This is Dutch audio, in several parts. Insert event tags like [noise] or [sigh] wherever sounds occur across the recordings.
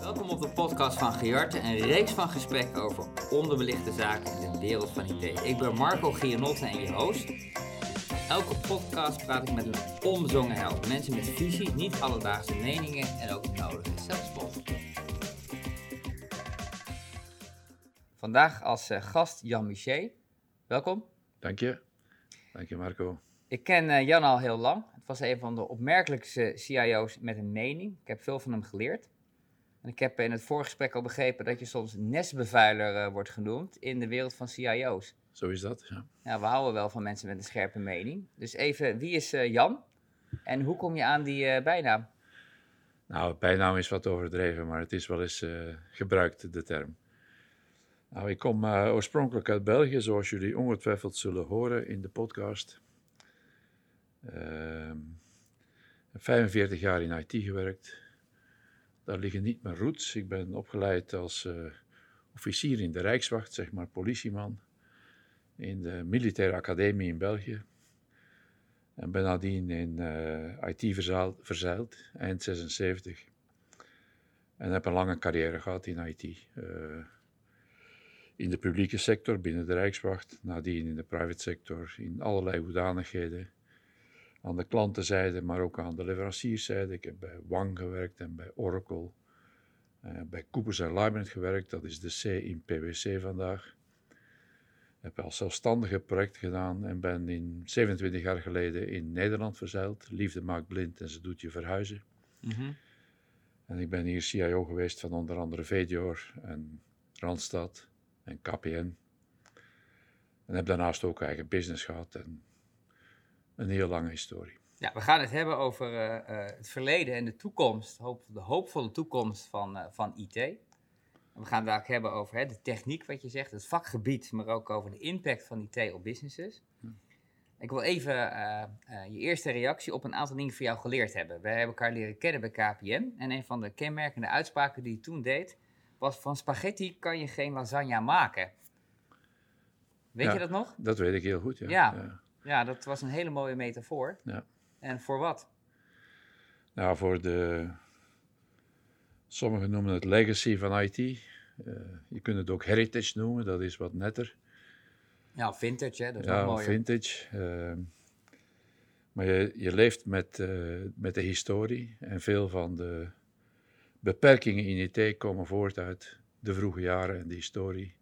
Welkom op de podcast van Giarte, een reeks van gesprekken over onderbelichte zaken in de wereld van IT. Ik ben Marco Gianotte en je host. Elke podcast praat ik met een onbezongen held. Mensen met visie, niet alledaagse meningen en ook nodige zelfspot. Vandaag als uh, gast Jan Miché. Welkom. Dank je. Dank je Marco. Ik ken uh, Jan al heel lang. Was een van de opmerkelijkste CIO's met een mening. Ik heb veel van hem geleerd. En ik heb in het voorgesprek al begrepen dat je soms nestbevuiler uh, wordt genoemd in de wereld van CIO's. Zo is dat, ja. ja. We houden wel van mensen met een scherpe mening. Dus even, wie is uh, Jan? En hoe kom je aan die uh, bijnaam? Nou, bijnaam is wat overdreven, maar het is wel eens gebruikt, de term. Nou, ik kom oorspronkelijk uit België, zoals jullie ongetwijfeld zullen horen in de podcast. 45 ehm, jaar in IT gewerkt daar liggen niet mijn roots. Ik ben opgeleid als uh, officier in de Rijkswacht, zeg maar politieman, in de militaire academie in België. En ben nadien in uh, IT verzeild, eind 76. En heb een lange carrière gehad in IT. Eh, in de publieke sector, binnen de Rijkswacht, nadien in de private sector, in allerlei hoedanigheden aan de klantenzijde, maar ook aan de leverancierszijde. Ik heb bij Wang gewerkt en bij Oracle. Uh, bij Coopers Lyman gewerkt, dat is de C in PwC vandaag. Ik heb als zelfstandige project gedaan en ben in 27 jaar geleden in Nederland verzeild. Liefde maakt blind en ze doet je verhuizen. Mm -hmm. En ik ben hier CIO geweest van onder andere VDOR en Randstad en KPN. En heb daarnaast ook eigen business gehad en een heel lange historie. Ja, we gaan het hebben over uh, uh, het verleden en de toekomst, hoop, de hoopvolle toekomst van, uh, van IT. We gaan het ook hebben over hè, de techniek, wat je zegt, het vakgebied, maar ook over de impact van IT op businesses. Ik wil even je eerste reactie op een aantal dingen van jou geleerd hebben. Wij hebben elkaar leren kennen bij KPN en een van de kenmerkende uitspraken die je toen deed, was van spaghetti kan je geen lasagne maken. Weet ja, je dat nog? Dat weet ik heel goed, ja. ja. ja. Ja, dat was een hele mooie metafoor. Ja. En voor wat? Nou, voor de. Sommigen noemen het legacy van IT. Uh, je kunt het ook heritage noemen, dat is wat netter. Ja, vintage, hè? Dat is ja, mooier. vintage. Uh, maar je, je leeft met, uh, met de historie en veel van de beperkingen in IT komen voort uit de vroege jaren en de historie.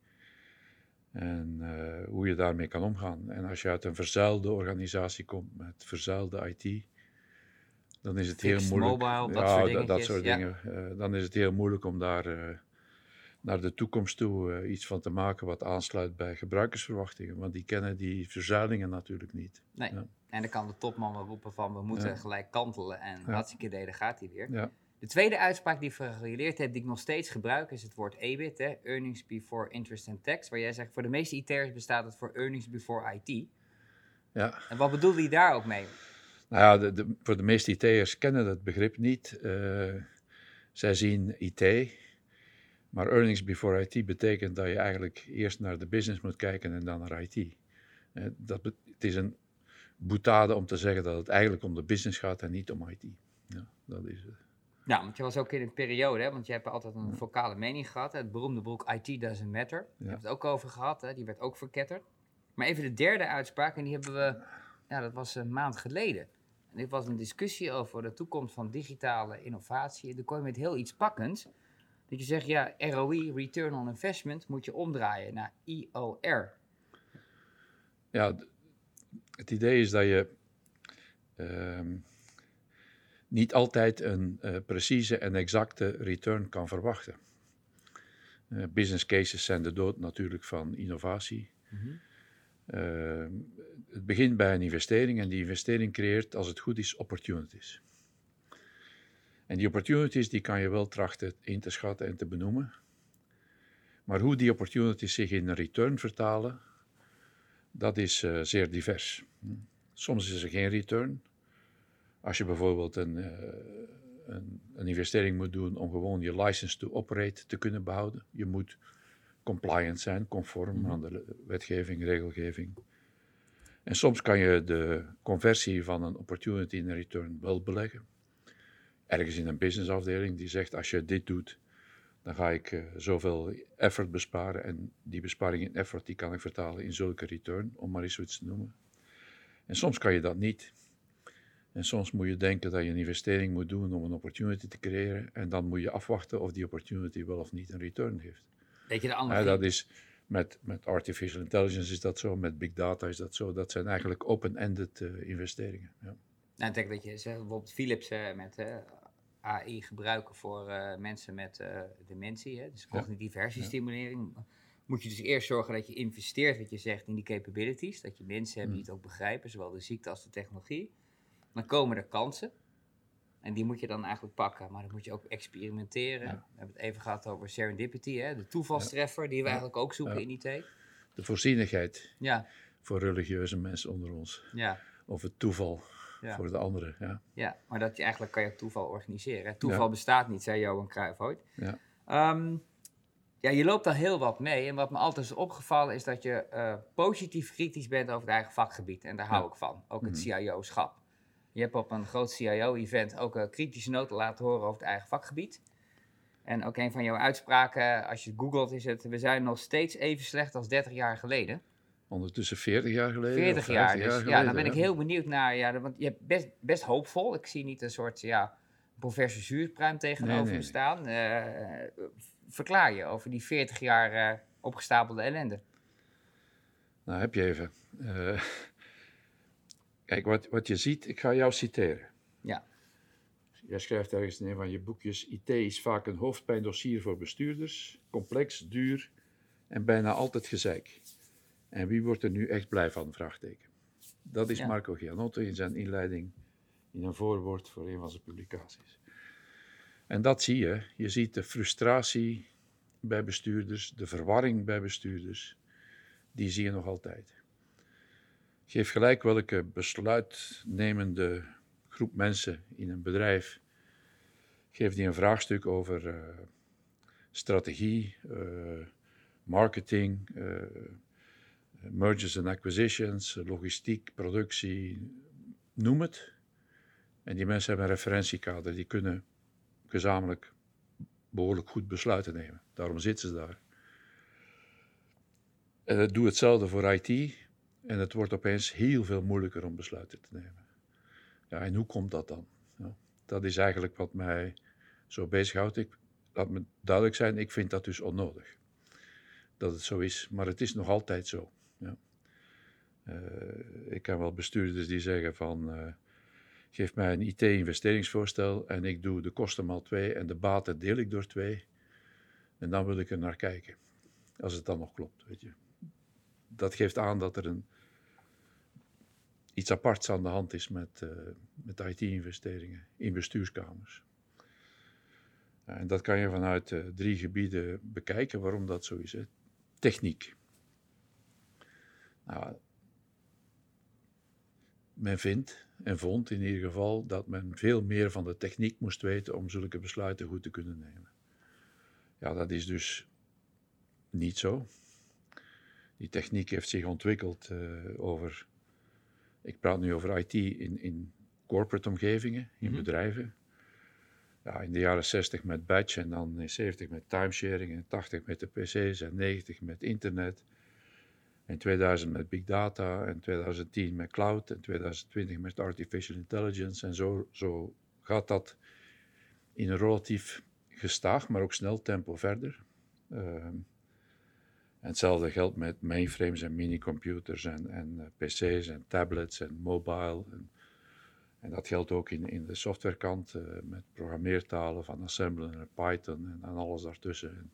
En uh, hoe je daarmee kan omgaan. En als je uit een verzuilde organisatie komt met verzuilde IT, dan is het Fix, heel moeilijk. Mobile, dat ja, soort, dat, dat soort ja. dingen. Uh, dan is het heel moeilijk om daar uh, naar de toekomst toe iets van te maken wat aansluit bij gebruikersverwachtingen. Want die kennen die verzuilingen natuurlijk niet. Nee. Ja. En dan kan de topman wel roepen van we moeten gelijk kantelen en ja. hartstikke idee, daar gaat hij weer. De tweede uitspraak die ik geleerd heb, die ik nog steeds gebruik, is het woord EBIT, hè, Earnings Before Interest and Tax. Waar jij zegt, voor de meeste IT'ers bestaat het voor Earnings Before IT. Ja. En wat bedoelde je daar ook mee? Nou ja, de, de, voor de meeste IT'ers kennen dat begrip niet. Uh, zij zien IT, maar Earnings Before IT betekent dat je eigenlijk eerst naar de business moet kijken en dan naar IT. Uh, dat, het is een boetade om te zeggen dat het eigenlijk om de business gaat en niet om IT. Ja, dat is het. Ja, want je was ook in een periode, hè, want je hebt altijd een vocale mening gehad. Hè, het beroemde boek IT Doesn't Matter. Daar hebben we het ook over gehad, hè, die werd ook verketterd. Maar even de derde uitspraak, en die hebben we, ja, dat was een maand geleden. En dit was een discussie over de toekomst van digitale innovatie. En dan kom je met heel iets pakkends. Dat je zegt, ja, ROI, Return on Investment, moet je omdraaien naar IOR. Ja, het idee is dat je... Um, niet altijd een uh, precieze en exacte return kan verwachten. Uh, business cases zijn de dood natuurlijk van innovatie. Mm -hmm. uh, het begint bij een investering en die investering creëert, als het goed is, opportunities. En die opportunities die kan je wel trachten in te schatten en te benoemen. Maar hoe die opportunities zich in een return vertalen, dat is zeer divers. Soms is er geen return, als je bijvoorbeeld een, uh, een, een, investering moet doen om gewoon je license to operate te kunnen behouden. Je moet compliant zijn, conform mm -hmm. aan de wetgeving, regelgeving. En soms kan je de conversie van een opportunity in een return wel beleggen. ergens in een businessafdeling die zegt: als je dit doet, dan ga ik uh, zoveel effort besparen. En die besparing in effort die kan ik vertalen in zulke return, om maar eens zoiets te noemen. En soms kan je dat niet. En soms moet je denken dat je een investering moet doen om een opportunity te creëren. En dan moet je afwachten of die opportunity wel of niet een return heeft. Weet je de andere? Ja, dat is met, met artificial intelligence is dat zo, met big data is dat zo. Dat zijn eigenlijk open-ended uh, investeringen. Ja. Nou, ik denk dat je bijvoorbeeld Philips uh, met uh, AI gebruiken voor mensen met dementie, hè, dus cognitieve hersenstimulering. Ja. Moet je dus eerst zorgen dat je investeert, wat je zegt, in die capabilities. Dat je mensen hebt die het ook begrijpen, zowel de ziekte als de technologie. Dan komen er kansen. En die moet je dan eigenlijk pakken. Maar dan moet je ook experimenteren. We hebben het even gehad over serendipity, hè? de toevalstreffer, die we eigenlijk ook zoeken in IT. De voorzienigheid ja. voor religieuze mensen onder ons. Ja. Of het toeval voor de anderen. Ja. ja, maar dat je eigenlijk kan je toeval organiseren. Toeval bestaat niet, zei Johan Cruijff ooit. Ja. Um, ja, je loopt al heel wat mee. En wat me altijd is opgevallen is dat je uh, positief kritisch bent over het eigen vakgebied. En daar hou ik van. Ook het CIO-schap. Je hebt op een groot CIO-event ook een kritische noten laten horen over het eigen vakgebied. En ook een van jouw uitspraken, als je googelt, is het: we zijn nog steeds even slecht als 30 jaar geleden. Ondertussen 40 jaar geleden. 40 jaar, dus, jaar geleden, ja, dan ben ik heel benieuwd naar. Ja, want je hebt best, best hoopvol. Ik zie niet een soort ja, professor zuurpruim tegenover nee, nee, me staan. Uh, verklaar je over die 40 jaar uh, opgestapelde ellende? Nou, heb je even. Uh, Kijk, wat, wat je ziet, ik ga jou citeren. Ja. Jij schrijft ergens in een van je boekjes: IT is vaak een hoofdpijndossier voor bestuurders, complex, duur en bijna altijd gezeik. En wie wordt er nu echt blij van? Vraagteken. Dat is Marco Gianotto in zijn inleiding in een voorwoord voor een van zijn publicaties. En dat zie je. Je ziet de frustratie bij bestuurders, de verwarring bij bestuurders. Die zie je nog altijd. Geef gelijk welke besluitnemende groep mensen in een bedrijf. Geef die een vraagstuk over uh, strategie, uh, marketing, uh, mergers and acquisitions, logistiek, productie, noem het. En die mensen hebben een referentiekader, die kunnen gezamenlijk behoorlijk goed besluiten nemen. Daarom zitten ze daar. En doe hetzelfde voor IT. En het wordt opeens heel veel moeilijker om besluiten te nemen. Ja, en hoe komt dat dan? Ja, dat is eigenlijk wat mij zo bezighoudt. Ik, laat me duidelijk zijn, ik vind dat dus onnodig. Dat het zo is, maar het is nog altijd zo. Ja. Uh, ik ken wel bestuurders die zeggen van, uh, geef mij een IT-investeringsvoorstel en ik doe de kosten maal twee en de baten deel ik door twee. En dan wil ik er naar kijken. Als het dan nog klopt, weet je. Dat geeft aan dat er een iets aparts aan de hand is met, uh, met IT-investeringen in bestuurskamers. en dat kan je vanuit uh, drie gebieden bekijken waarom dat zo is. Techniek. Nou, men vindt en vond in ieder geval dat men veel meer van de techniek moest weten om zulke besluiten goed te kunnen nemen. Ja, dat is dus niet zo. Die techniek heeft zich ontwikkeld uh, over ik praat nu over IT in, in corporate omgevingen, in mhm. bedrijven. Ja, in de jaren 60 met batch en dan in 70 met timesharing en 80 met de PC's en 90 met internet. En 2000 met big data en 2010 met cloud en 2020 met artificial intelligence. En zo, zo gaat dat in een relatief gestaag, maar ook snel tempo verder. Uh, hetzelfde geldt met mainframes en minicomputers en, en uh, PC's en tablets en mobile. En, en, dat geldt ook in, in de softwarekant uh, met programmeertalen van Assembler en Python en, en alles daartussen. En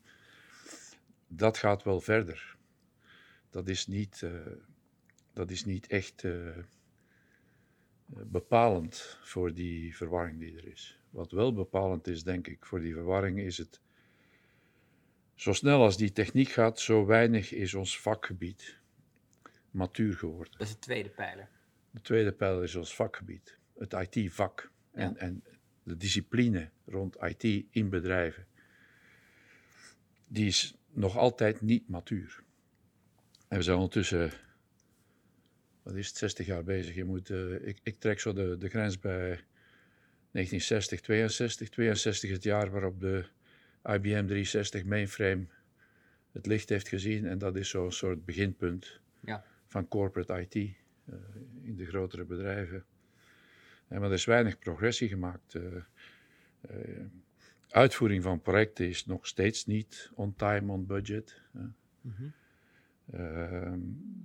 dat gaat wel verder. Dat is niet, uh, dat is niet echt bepalend voor die verwarring die er is. Wat wel bepalend is, denk ik, voor die verwarring is het zo snel als die techniek gaat, zo weinig is ons vakgebied matuur geworden. Dat is de tweede pijler. De tweede pijler is ons vakgebied, het IT-vak en, en de discipline rond IT in bedrijven. Die is nog altijd niet matuur. En we zijn ondertussen, wat is het, 60 jaar bezig. Je moet, uh, ik, ik trek zo de, de grens bij 1960, 62. 62 het jaar waarop de IBM 360 mainframe het licht heeft gezien. En dat is zo'n soort beginpunt Ja. van corporate IT eh, in de grotere bedrijven. En maar er is weinig progressie gemaakt. Eh, eh, uitvoering van projecten is nog steeds niet on time, on budget. Mhm. Ehm,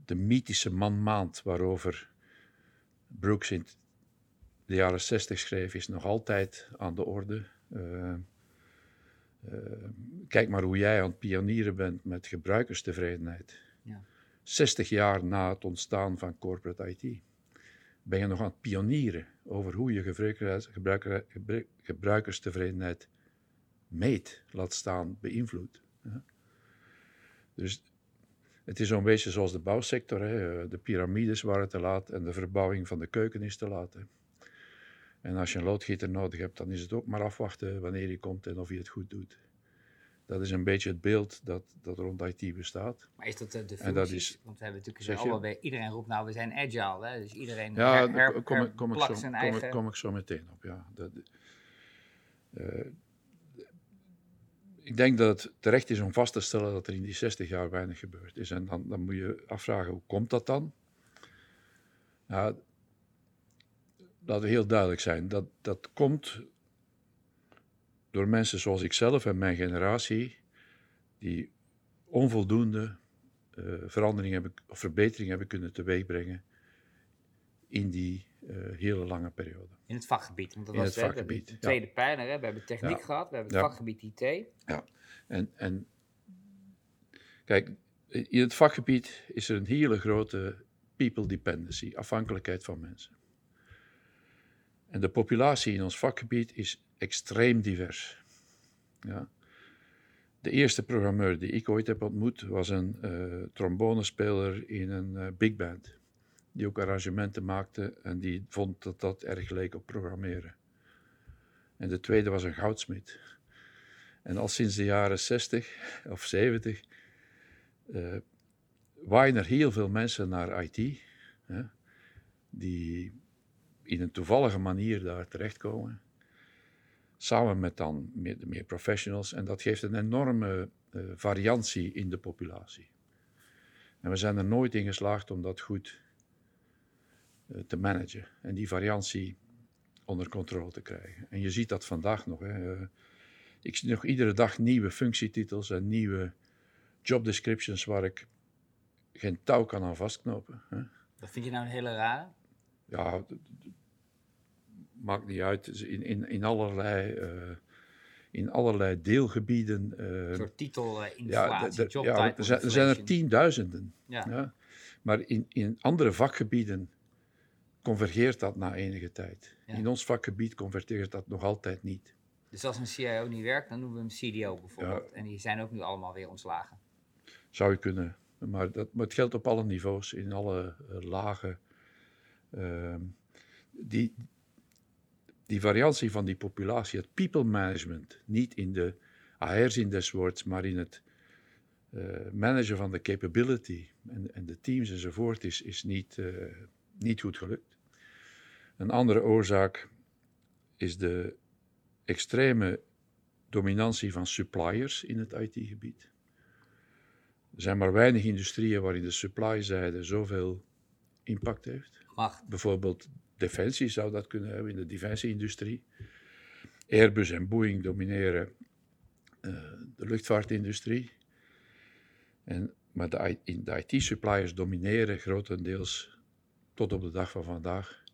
de mythische man-maand waarover Brooks in de jaren 60 schreef, is nog altijd aan de orde. Ehm, kijk maar hoe jij aan het pionieren bent met gebruikerstevredenheid. Ja. 60 jaar na het ontstaan van corporate IT ben je nog aan het pionieren over hoe je gebruiker, gebruiker, gebru- gebruikerstevredenheid meet, laat staan, beïnvloedt. ja. Dus het is zo'n beetje zoals de bouwsector. Hè. De piramides waren te laat en de verbouwing van de keuken is te laat. hè. En als je een loodgieter nodig hebt, dan is het ook maar afwachten wanneer hij komt en of hij het goed doet. Dat is een beetje het beeld dat, dat rond IT bestaat. Maar is dat de, de En dat functies? is- Want we hebben natuurlijk allemaal weer, iedereen roept nou, we zijn agile. Hè? Dus iedereen Ja, her, daar her, kom, ik- kom, ik zo, zijn kom, eigen... ik, kom ik zo meteen op. Ja. Dat, eh, ik denk dat het terecht is om vast te stellen dat er in die 60 jaar weinig gebeurd is. En dan, dan moet je afvragen, hoe komt dat dan? Ja, laten we heel duidelijk zijn. Dat, dat komt door mensen zoals ikzelf en mijn generatie, die onvoldoende eh, verandering hebben, of verbetering hebben kunnen teweegbrengen in die eh, hele lange periode. In het vakgebied. Want dat In was het tweede pijler. Hè? We hebben techniek Ja. gehad, we hebben het Ja. vakgebied IT. En, en kijk, in het vakgebied is er een hele grote people dependency, afhankelijkheid van mensen. En de populatie in ons vakgebied is extreem divers. Ja. De eerste programmeur die ik ooit heb ontmoet was een eh trombonespeler in een eh, big band. Die ook arrangementen maakte en die vond dat dat erg leek op programmeren. En de tweede was een goudsmid. En al sinds de jaren 60 of 70 eh waaien er heel veel mensen naar IT, hè, die in een toevallige manier daar terechtkomen. Samen met dan meer, meer professionals. En dat geeft een enorme eh, variantie in de populatie. En we zijn er nooit in geslaagd om dat goed eh, te managen. En die variantie onder controle te krijgen. En je ziet dat vandaag nog. Hè. Eh, ik zie nog iedere dag nieuwe functietitels en nieuwe job descriptions waar ik geen touw kan aan vastknopen. Hè. Dat vind je nou een hele rare? Ja, maakt niet uit. Dus In, in, in, allerlei, eh, in allerlei deelgebieden. eh, Een soort titel, eh, ja, inflatie, ja, er, zijn, er zijn er tienduizenden. Ja. Ja. Maar in, in andere vakgebieden convergeert dat na enige tijd. Ja. In ons vakgebied converteert dat nog altijd niet. Dus als een CIO niet werkt, dan noemen we hem CDO bijvoorbeeld. En die zijn ook nu allemaal weer ontslagen. Zou je kunnen. Maar, dat, maar het geldt op alle niveaus, in alle eh, lagen. Ehm, die, die variantie van die populatie, het people management, niet in de AR-zin des woords, maar in het eh, managen van de capability en, en de teams enzovoort, is, is niet, eh, niet goed gelukt. Een andere oorzaak is de extreme dominantie van suppliers in het IT-gebied. Er zijn maar weinig industrieën waarin de supply-zijde zoveel impact heeft. Macht. Bijvoorbeeld defensie zou dat kunnen hebben in de defensieindustrie. Airbus en Boeing domineren eh, de luchtvaartindustrie. En, maar de, IT-suppliers domineren grotendeels tot op de dag van vandaag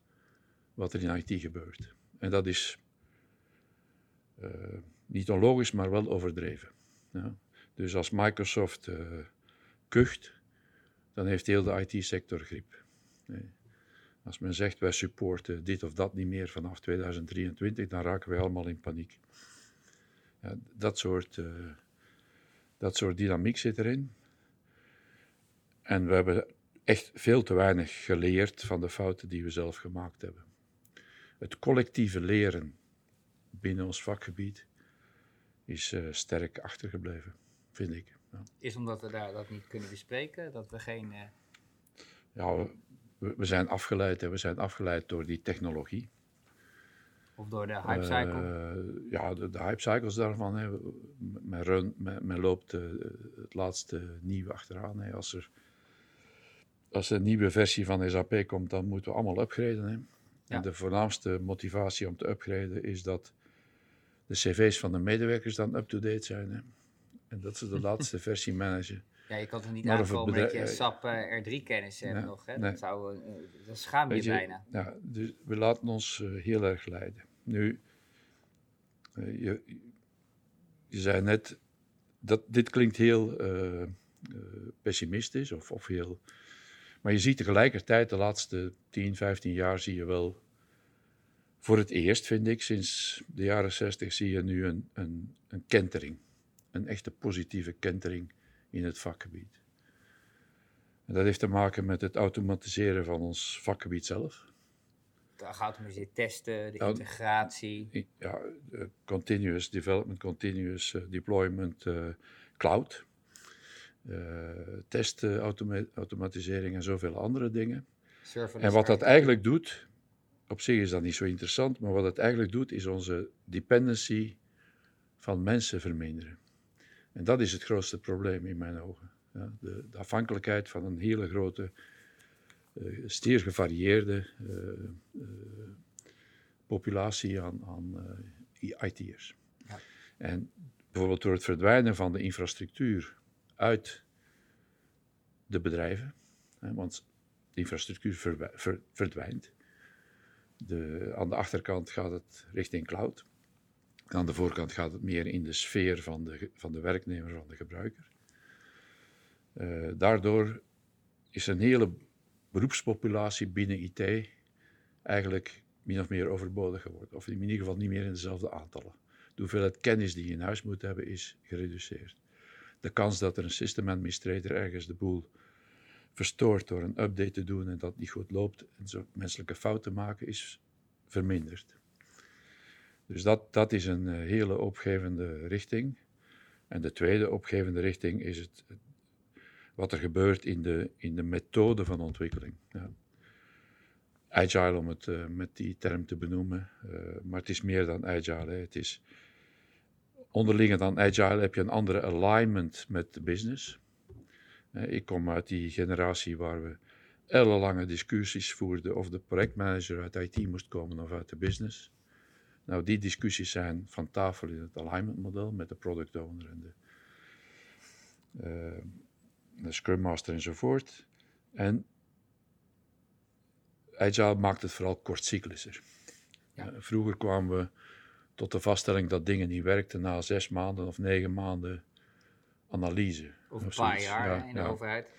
wat er in IT gebeurt. En dat is eh, niet onlogisch, maar wel overdreven. Ja. Dus als Microsoft eh, kucht, dan heeft heel de IT-sector griep. Als men zegt wij supporten dit of dat niet meer vanaf 2023, dan raken wij allemaal in paniek. Ja, dat, soort, eh, dat soort dynamiek zit erin. En we hebben echt veel te weinig geleerd van de fouten die we zelf gemaakt hebben. Het collectieve leren binnen ons vakgebied is eh, sterk achtergebleven, vind ik. Ja. Is omdat we daar dat niet kunnen bespreken, dat we geen... eh, Ja, we, we zijn afgeleid en we zijn afgeleid door die technologie. Of door de hypecycle? Uh, ja, de, de hypecycles daarvan. Hè. Men, run, men, men loopt uh, het laatste nieuwe achteraan. Hè. Als, er, als er een nieuwe versie van SAP komt, dan moeten we allemaal upgraden. Hè. Ja. En de voornaamste motivatie om te upgraden is dat de cv's van de medewerkers dan up-to-date zijn. Hè. En dat ze de [laughs] laatste versie managen. Ja, je kan toch niet aankomen met je SAP uh, R3-kennis hebben nog, hè? Nee. Dat, zou, uh, dat schaam je, je, bijna. Ja, dus we laten ons uh, heel erg leiden. Nu, je, je zei net, dat, dit klinkt heel pessimistisch of, of heel... Maar je ziet tegelijkertijd de laatste 10, 15 jaar zie je wel... Voor het eerst, vind ik, sinds de jaren 60 zie je nu een, een, een kentering. Een echte positieve kentering in het vakgebied. En dat heeft te maken met het automatiseren van ons vakgebied zelf. De geautomatiseerde testen, de integratie. Ja, continuous development, continuous uh, deployment, uh, cloud. Uh, testen, automa automatisering en zoveel andere dingen. En wat dat eigenlijk doet, op zich is dat niet zo interessant, maar wat het eigenlijk doet, is onze dependency van mensen verminderen. En dat is het grootste probleem in mijn ogen. Ja, de, de, afhankelijkheid van een hele grote, uh, steer gevarieerde uh, uh, populatie aan, aan IT'ers. Ja. En bijvoorbeeld door het verdwijnen van de infrastructuur uit de bedrijven, hè, want de infrastructuur ver, ver, verdwijnt. De, aan de achterkant gaat het richting cloud. Aan de voorkant gaat het meer in de sfeer van de, van de werknemer, van de gebruiker. Uh, daardoor is een hele beroepspopulatie binnen IT eigenlijk min of meer overbodig geworden. Of in ieder geval niet meer in dezelfde aantallen. De hoeveelheid kennis die je in huis moet hebben is gereduceerd. De kans dat er een system administrator ergens de boel verstoort door een update te doen en dat niet goed loopt en zo menselijke fouten maken is verminderd. Dus dat, dat is een eh, hele opgevende richting. En de tweede opgevende richting is het, wat er gebeurt in de, in de methode van ontwikkeling. Ja. Agile, om het uh, met die term te benoemen, uh, maar het is meer dan agile. Hè. Het is onderliggend aan agile heb je een andere alignment met de business. ik kom uit die generatie waar we ellenlange discussies voerden of de projectmanager uit IT moest komen of uit de business. Nou, die discussies zijn van tafel in het alignment model met de product owner en de, uh, de Scrum Master enzovoort. En Agile maakt het vooral kortcyclischer. Ja. Uh, vroeger kwamen we tot de vaststelling dat dingen niet werkten na zes maanden of negen maanden analyse. Of een paar jaar ja, in de overheid.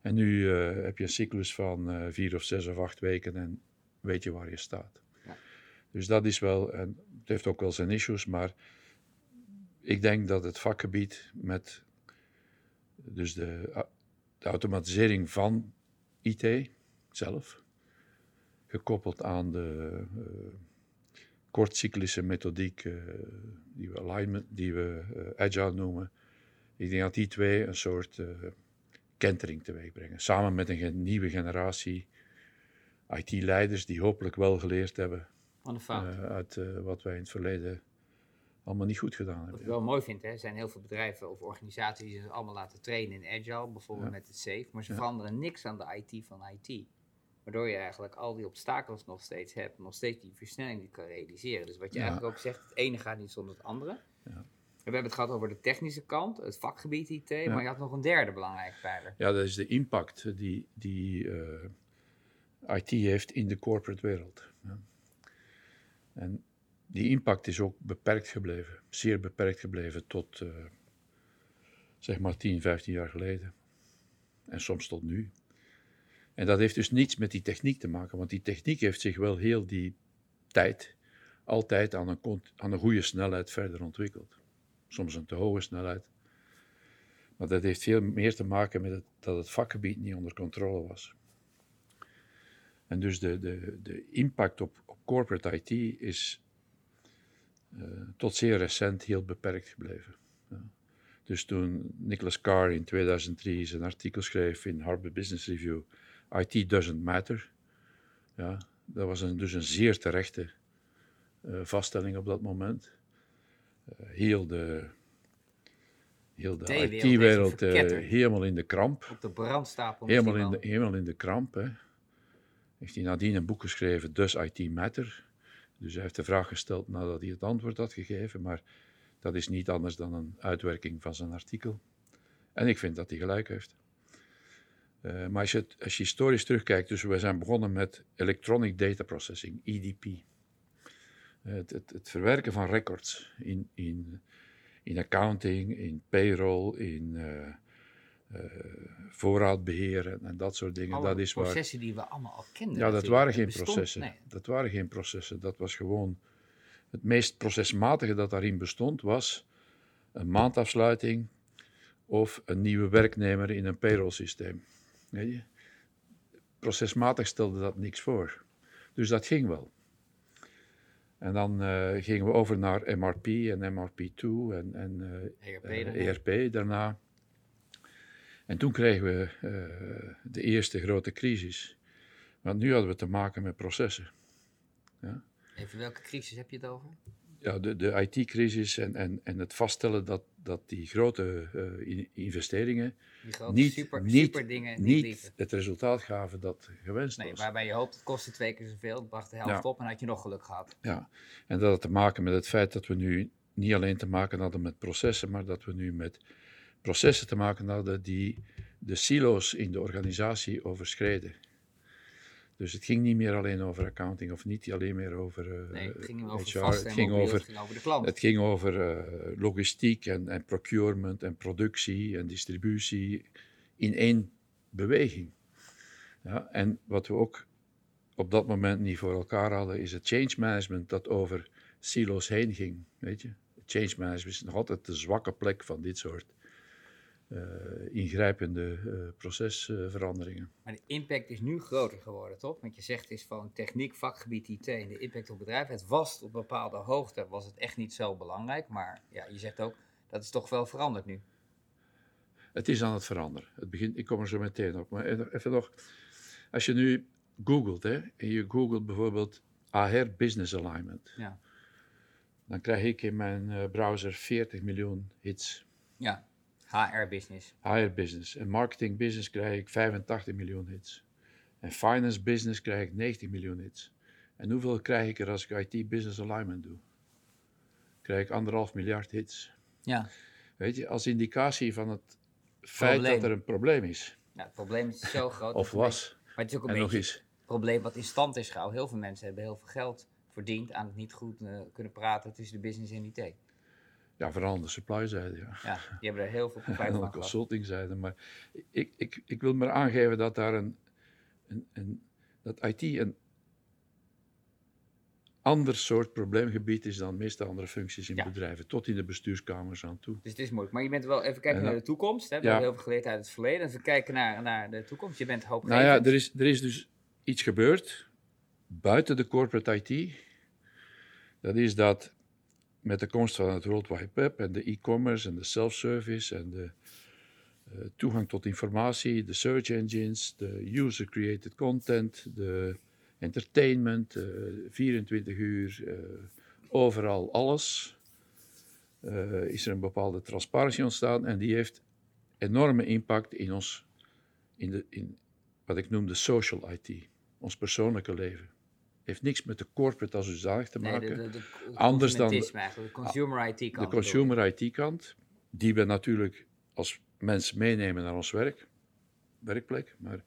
En nu uh, heb je een cyclus van vier of zes of acht weken en weet je waar je staat. Dus dat is wel, en het heeft ook wel zijn issues, maar ik denk dat het vakgebied met dus de, de automatisering van IT zelf, gekoppeld aan de uh, kortcyclische methodiek uh, die we alignment, die we uh, agile noemen. Ik denk dat die twee een soort kentering teweeg brengen. Samen met een nieuwe generatie IT-leiders die hopelijk wel geleerd hebben uh, uit uh, wat wij in het verleden allemaal niet goed gedaan hebben. Wat ik wel mooi vind, hè, zijn heel veel bedrijven of organisaties die ze allemaal laten trainen in Agile, bijvoorbeeld met het SAFE, maar ze veranderen niks aan de IT van IT. Waardoor je eigenlijk al die obstakels nog steeds hebt, nog steeds die versnelling die kan realiseren. Dus wat je eigenlijk ook zegt, het ene gaat niet zonder het andere. We hebben het gehad over de technische kant, het vakgebied IT, maar je had nog een derde belangrijke pijler. Ja, dat is de impact die, die uh, IT heeft in de corporate wereld. En die impact is ook beperkt gebleven, zeer beperkt gebleven tot uh, zeg maar 10, 15 jaar geleden. En soms tot nu. En dat heeft dus niets met die techniek te maken, want die techniek heeft zich wel heel die tijd altijd aan een, aan een goede snelheid verder ontwikkeld. Soms een te hoge snelheid. Maar dat heeft veel meer te maken met dat het vakgebied niet onder controle was. En dus de, de, de impact op corporate IT is uh, tot zeer recent heel beperkt gebleven. Ja. Dus toen Nicholas Carr in 2003 zijn artikel schreef in Harvard Business Review, IT doesn't matter, ja, dat was een, dus een zeer terechte eh, vaststelling op dat moment. Eh, heel de, heel de IT-wereld eh, helemaal in de kramp. Op de brandstapel Helemaal in, de, helemaal in de kramp. Hè. Heeft hij nadien een boek geschreven, Does IT Matter? Dus hij heeft de vraag gesteld nadat hij het antwoord had gegeven, maar dat is niet anders dan een uitwerking van zijn artikel. En ik vind dat hij gelijk heeft. Eh, maar als je, als je historisch terugkijkt, dus we zijn begonnen met Electronic Data Processing, EDP. Eh, Het, het, het verwerken van records in, in, in accounting, in payroll, in eh, eh, voorraadbeheer en, en dat soort dingen. Alle dat is waar, processen die we allemaal al kenden. ja, dat waren geen bestond- processen. Nee, Dat waren geen processen. Dat was gewoon. Het meest procesmatige dat daarin bestond was een maandafsluiting of een nieuwe werknemer in een payroll-systeem. Weet je? Procesmatig stelde dat niks voor. Dus dat ging wel. En dan eh, gingen we over naar MRP en MRP2 en, en ERP eh, daarna. En toen kregen we eh, de eerste grote crisis. Want nu hadden we te maken met processen. Even welke crisis heb je het over? Ja, de, de IT-crisis en, en, en het vaststellen dat, dat die grote eh, in- investeringen Die grote niet, super, niet, super dingen niet, het resultaat gaven dat gewenst Nee, was. waarbij je hoopt het kostte twee keer zoveel, het bracht de helft Ja. op en had je nog geluk gehad. Ja, en dat had te maken met het feit dat we nu niet alleen te maken hadden met processen, maar dat we nu met processen te maken hadden die de silo's in de organisatie overschreden. Dus het ging niet meer alleen over accounting of niet alleen meer over eh, Nee, het ging over HR, vast het ging over het ging over de klant. Het ging over eh, logistiek en, en procurement en productie en distributie in één beweging. Ja, en wat we ook op dat moment niet voor elkaar hadden, is het change management dat over silo's heen ging. Weet je? Change management is nog altijd de zwakke plek van dit soort eh, ingrijpende eh, procesveranderingen. Maar de impact is nu groter geworden, toch? Want je zegt is van techniek, vakgebied IT en de impact op bedrijven. Het was op bepaalde hoogte was het echt niet zo belangrijk, maar ja, je zegt ook dat is toch wel veranderd nu. Het is aan het veranderen. Het begint, ik kom er zo meteen op. Maar even nog, als je nu googelt, hè, en je googelt bijvoorbeeld AR Business Alignment, Ja, dan krijg ik in mijn eh, browser 40 miljoen hits. ja. HR business. HR Business. En Marketing Business krijg ik 85 miljoen hits. En Finance Business krijg ik 90 miljoen hits. En hoeveel krijg ik er als ik IT Business Alignment doe? Krijg ik anderhalf miljard hits. Ja. Weet je, als indicatie van het feit Probleem. dat er een probleem is. ja, het probleem is zo groot. [laughs] Of was. Maar het is ook een En beetje het probleem wat in stand is gehouden. Heel veel mensen hebben heel veel geld verdiend aan het niet goed eh, kunnen praten tussen de business en IT. Ja, vooral aan de supply-zijde, ja. Ja, die hebben er heel veel [laughs] profijt van aan de consulting-zijde. Maar ik, ik, ik wil maar aangeven dat daar een, een, een dat IT een ander soort probleemgebied is dan de meeste andere functies in Ja. bedrijven. Tot in de bestuurskamers aan toe. Dus het is moeilijk. Maar je bent wel even kijken En naar dan- de toekomst. Hè? We Ja. hebben heel veel geleerd uit het verleden. Even kijken naar, naar de toekomst. Je bent hoopgevend. Nou ja, er is, er is dus iets gebeurd buiten de corporate IT. Dat is dat met de komst van het World Wide Web en de e-commerce en de self-service en de eh, toegang tot informatie, de search engines, de user-created content, de entertainment, eh, 24 uur, eh, overal alles, is er een bepaalde transparantie ontstaan en die heeft enorme impact in ons, in, de, in wat ik noem de social IT, ons persoonlijke leven. Heeft niks met de corporate als zodanig te maken. de, de, de, de Anders dan- de consumer IT de kant. consumer IT-kant, die we natuurlijk als mens meenemen naar ons werk, werkplek. Maar,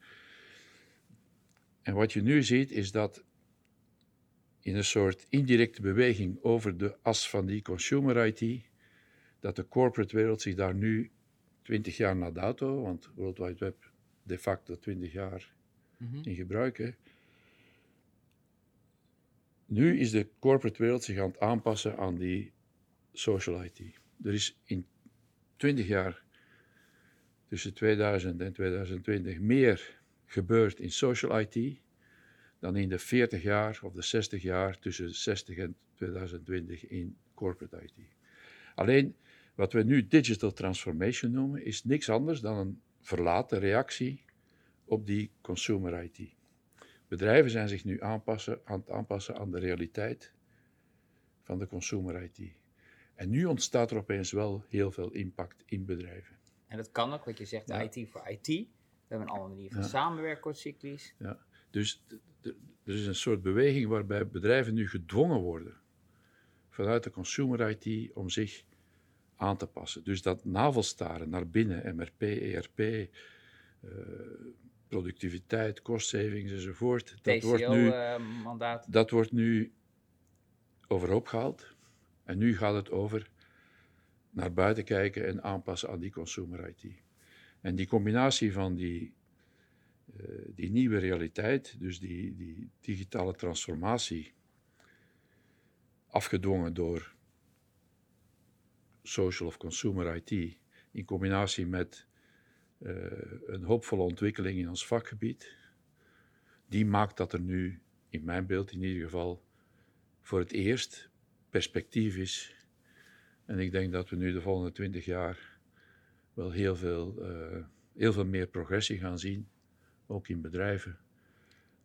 en wat je nu ziet is dat in een soort indirecte beweging over de as van die consumer IT, dat de corporate wereld zich daar nu 20 jaar na dato, want World Wide Web de facto 20 jaar Mhm. in gebruik. Hè. Nu is de corporate wereld zich aan het aanpassen aan die social IT. Er is in 20 jaar, tussen 2000 en 2020, meer gebeurd in social IT dan in de 40 jaar of de 60 jaar tussen 60 en 2020 in corporate IT. Alleen wat we nu digital transformation noemen, is niks anders dan een verlaten reactie op die consumer IT. Bedrijven zijn zich nu aanpassen, aan het aanpassen aan de realiteit van de consumer IT. En nu ontstaat er opeens wel heel veel impact in bedrijven. En dat kan ook, wat je zegt, Ja. IT voor IT. We hebben een andere manier van Ja. cyclisch. Ja. Dus er is een soort beweging waarbij bedrijven nu gedwongen worden vanuit de consumer IT om zich aan te passen. Dus dat navelstaren naar binnen, MRP, ERP, eh, productiviteit, cost savings enzovoort, dat wordt, nu, TCO-mandaat. dat wordt nu overhoop gehaald. En nu gaat het over naar buiten kijken en aanpassen aan die consumer IT. En die combinatie van die, eh, die nieuwe realiteit, dus die, die digitale transformatie, afgedwongen door social of consumer IT, in combinatie met eh, een hoopvolle ontwikkeling in ons vakgebied, die maakt dat er nu, in mijn beeld in ieder geval, voor het eerst perspectief is. En ik denk dat we nu de volgende twintig jaar wel heel veel, eh, heel veel meer progressie gaan zien, ook in bedrijven,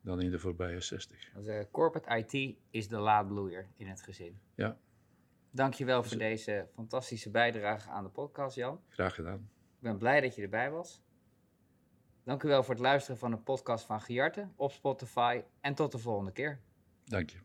dan in de voorbije 60. Dus, eh, corporate IT is de laadbloeier in het gezin. Ja. Dankjewel voor deze fantastische bijdrage aan de podcast, Jan. Graag gedaan. Ik ben blij dat je erbij was. Dank u wel voor het luisteren van de podcast van Giarte op Spotify en tot de volgende keer. Dank je.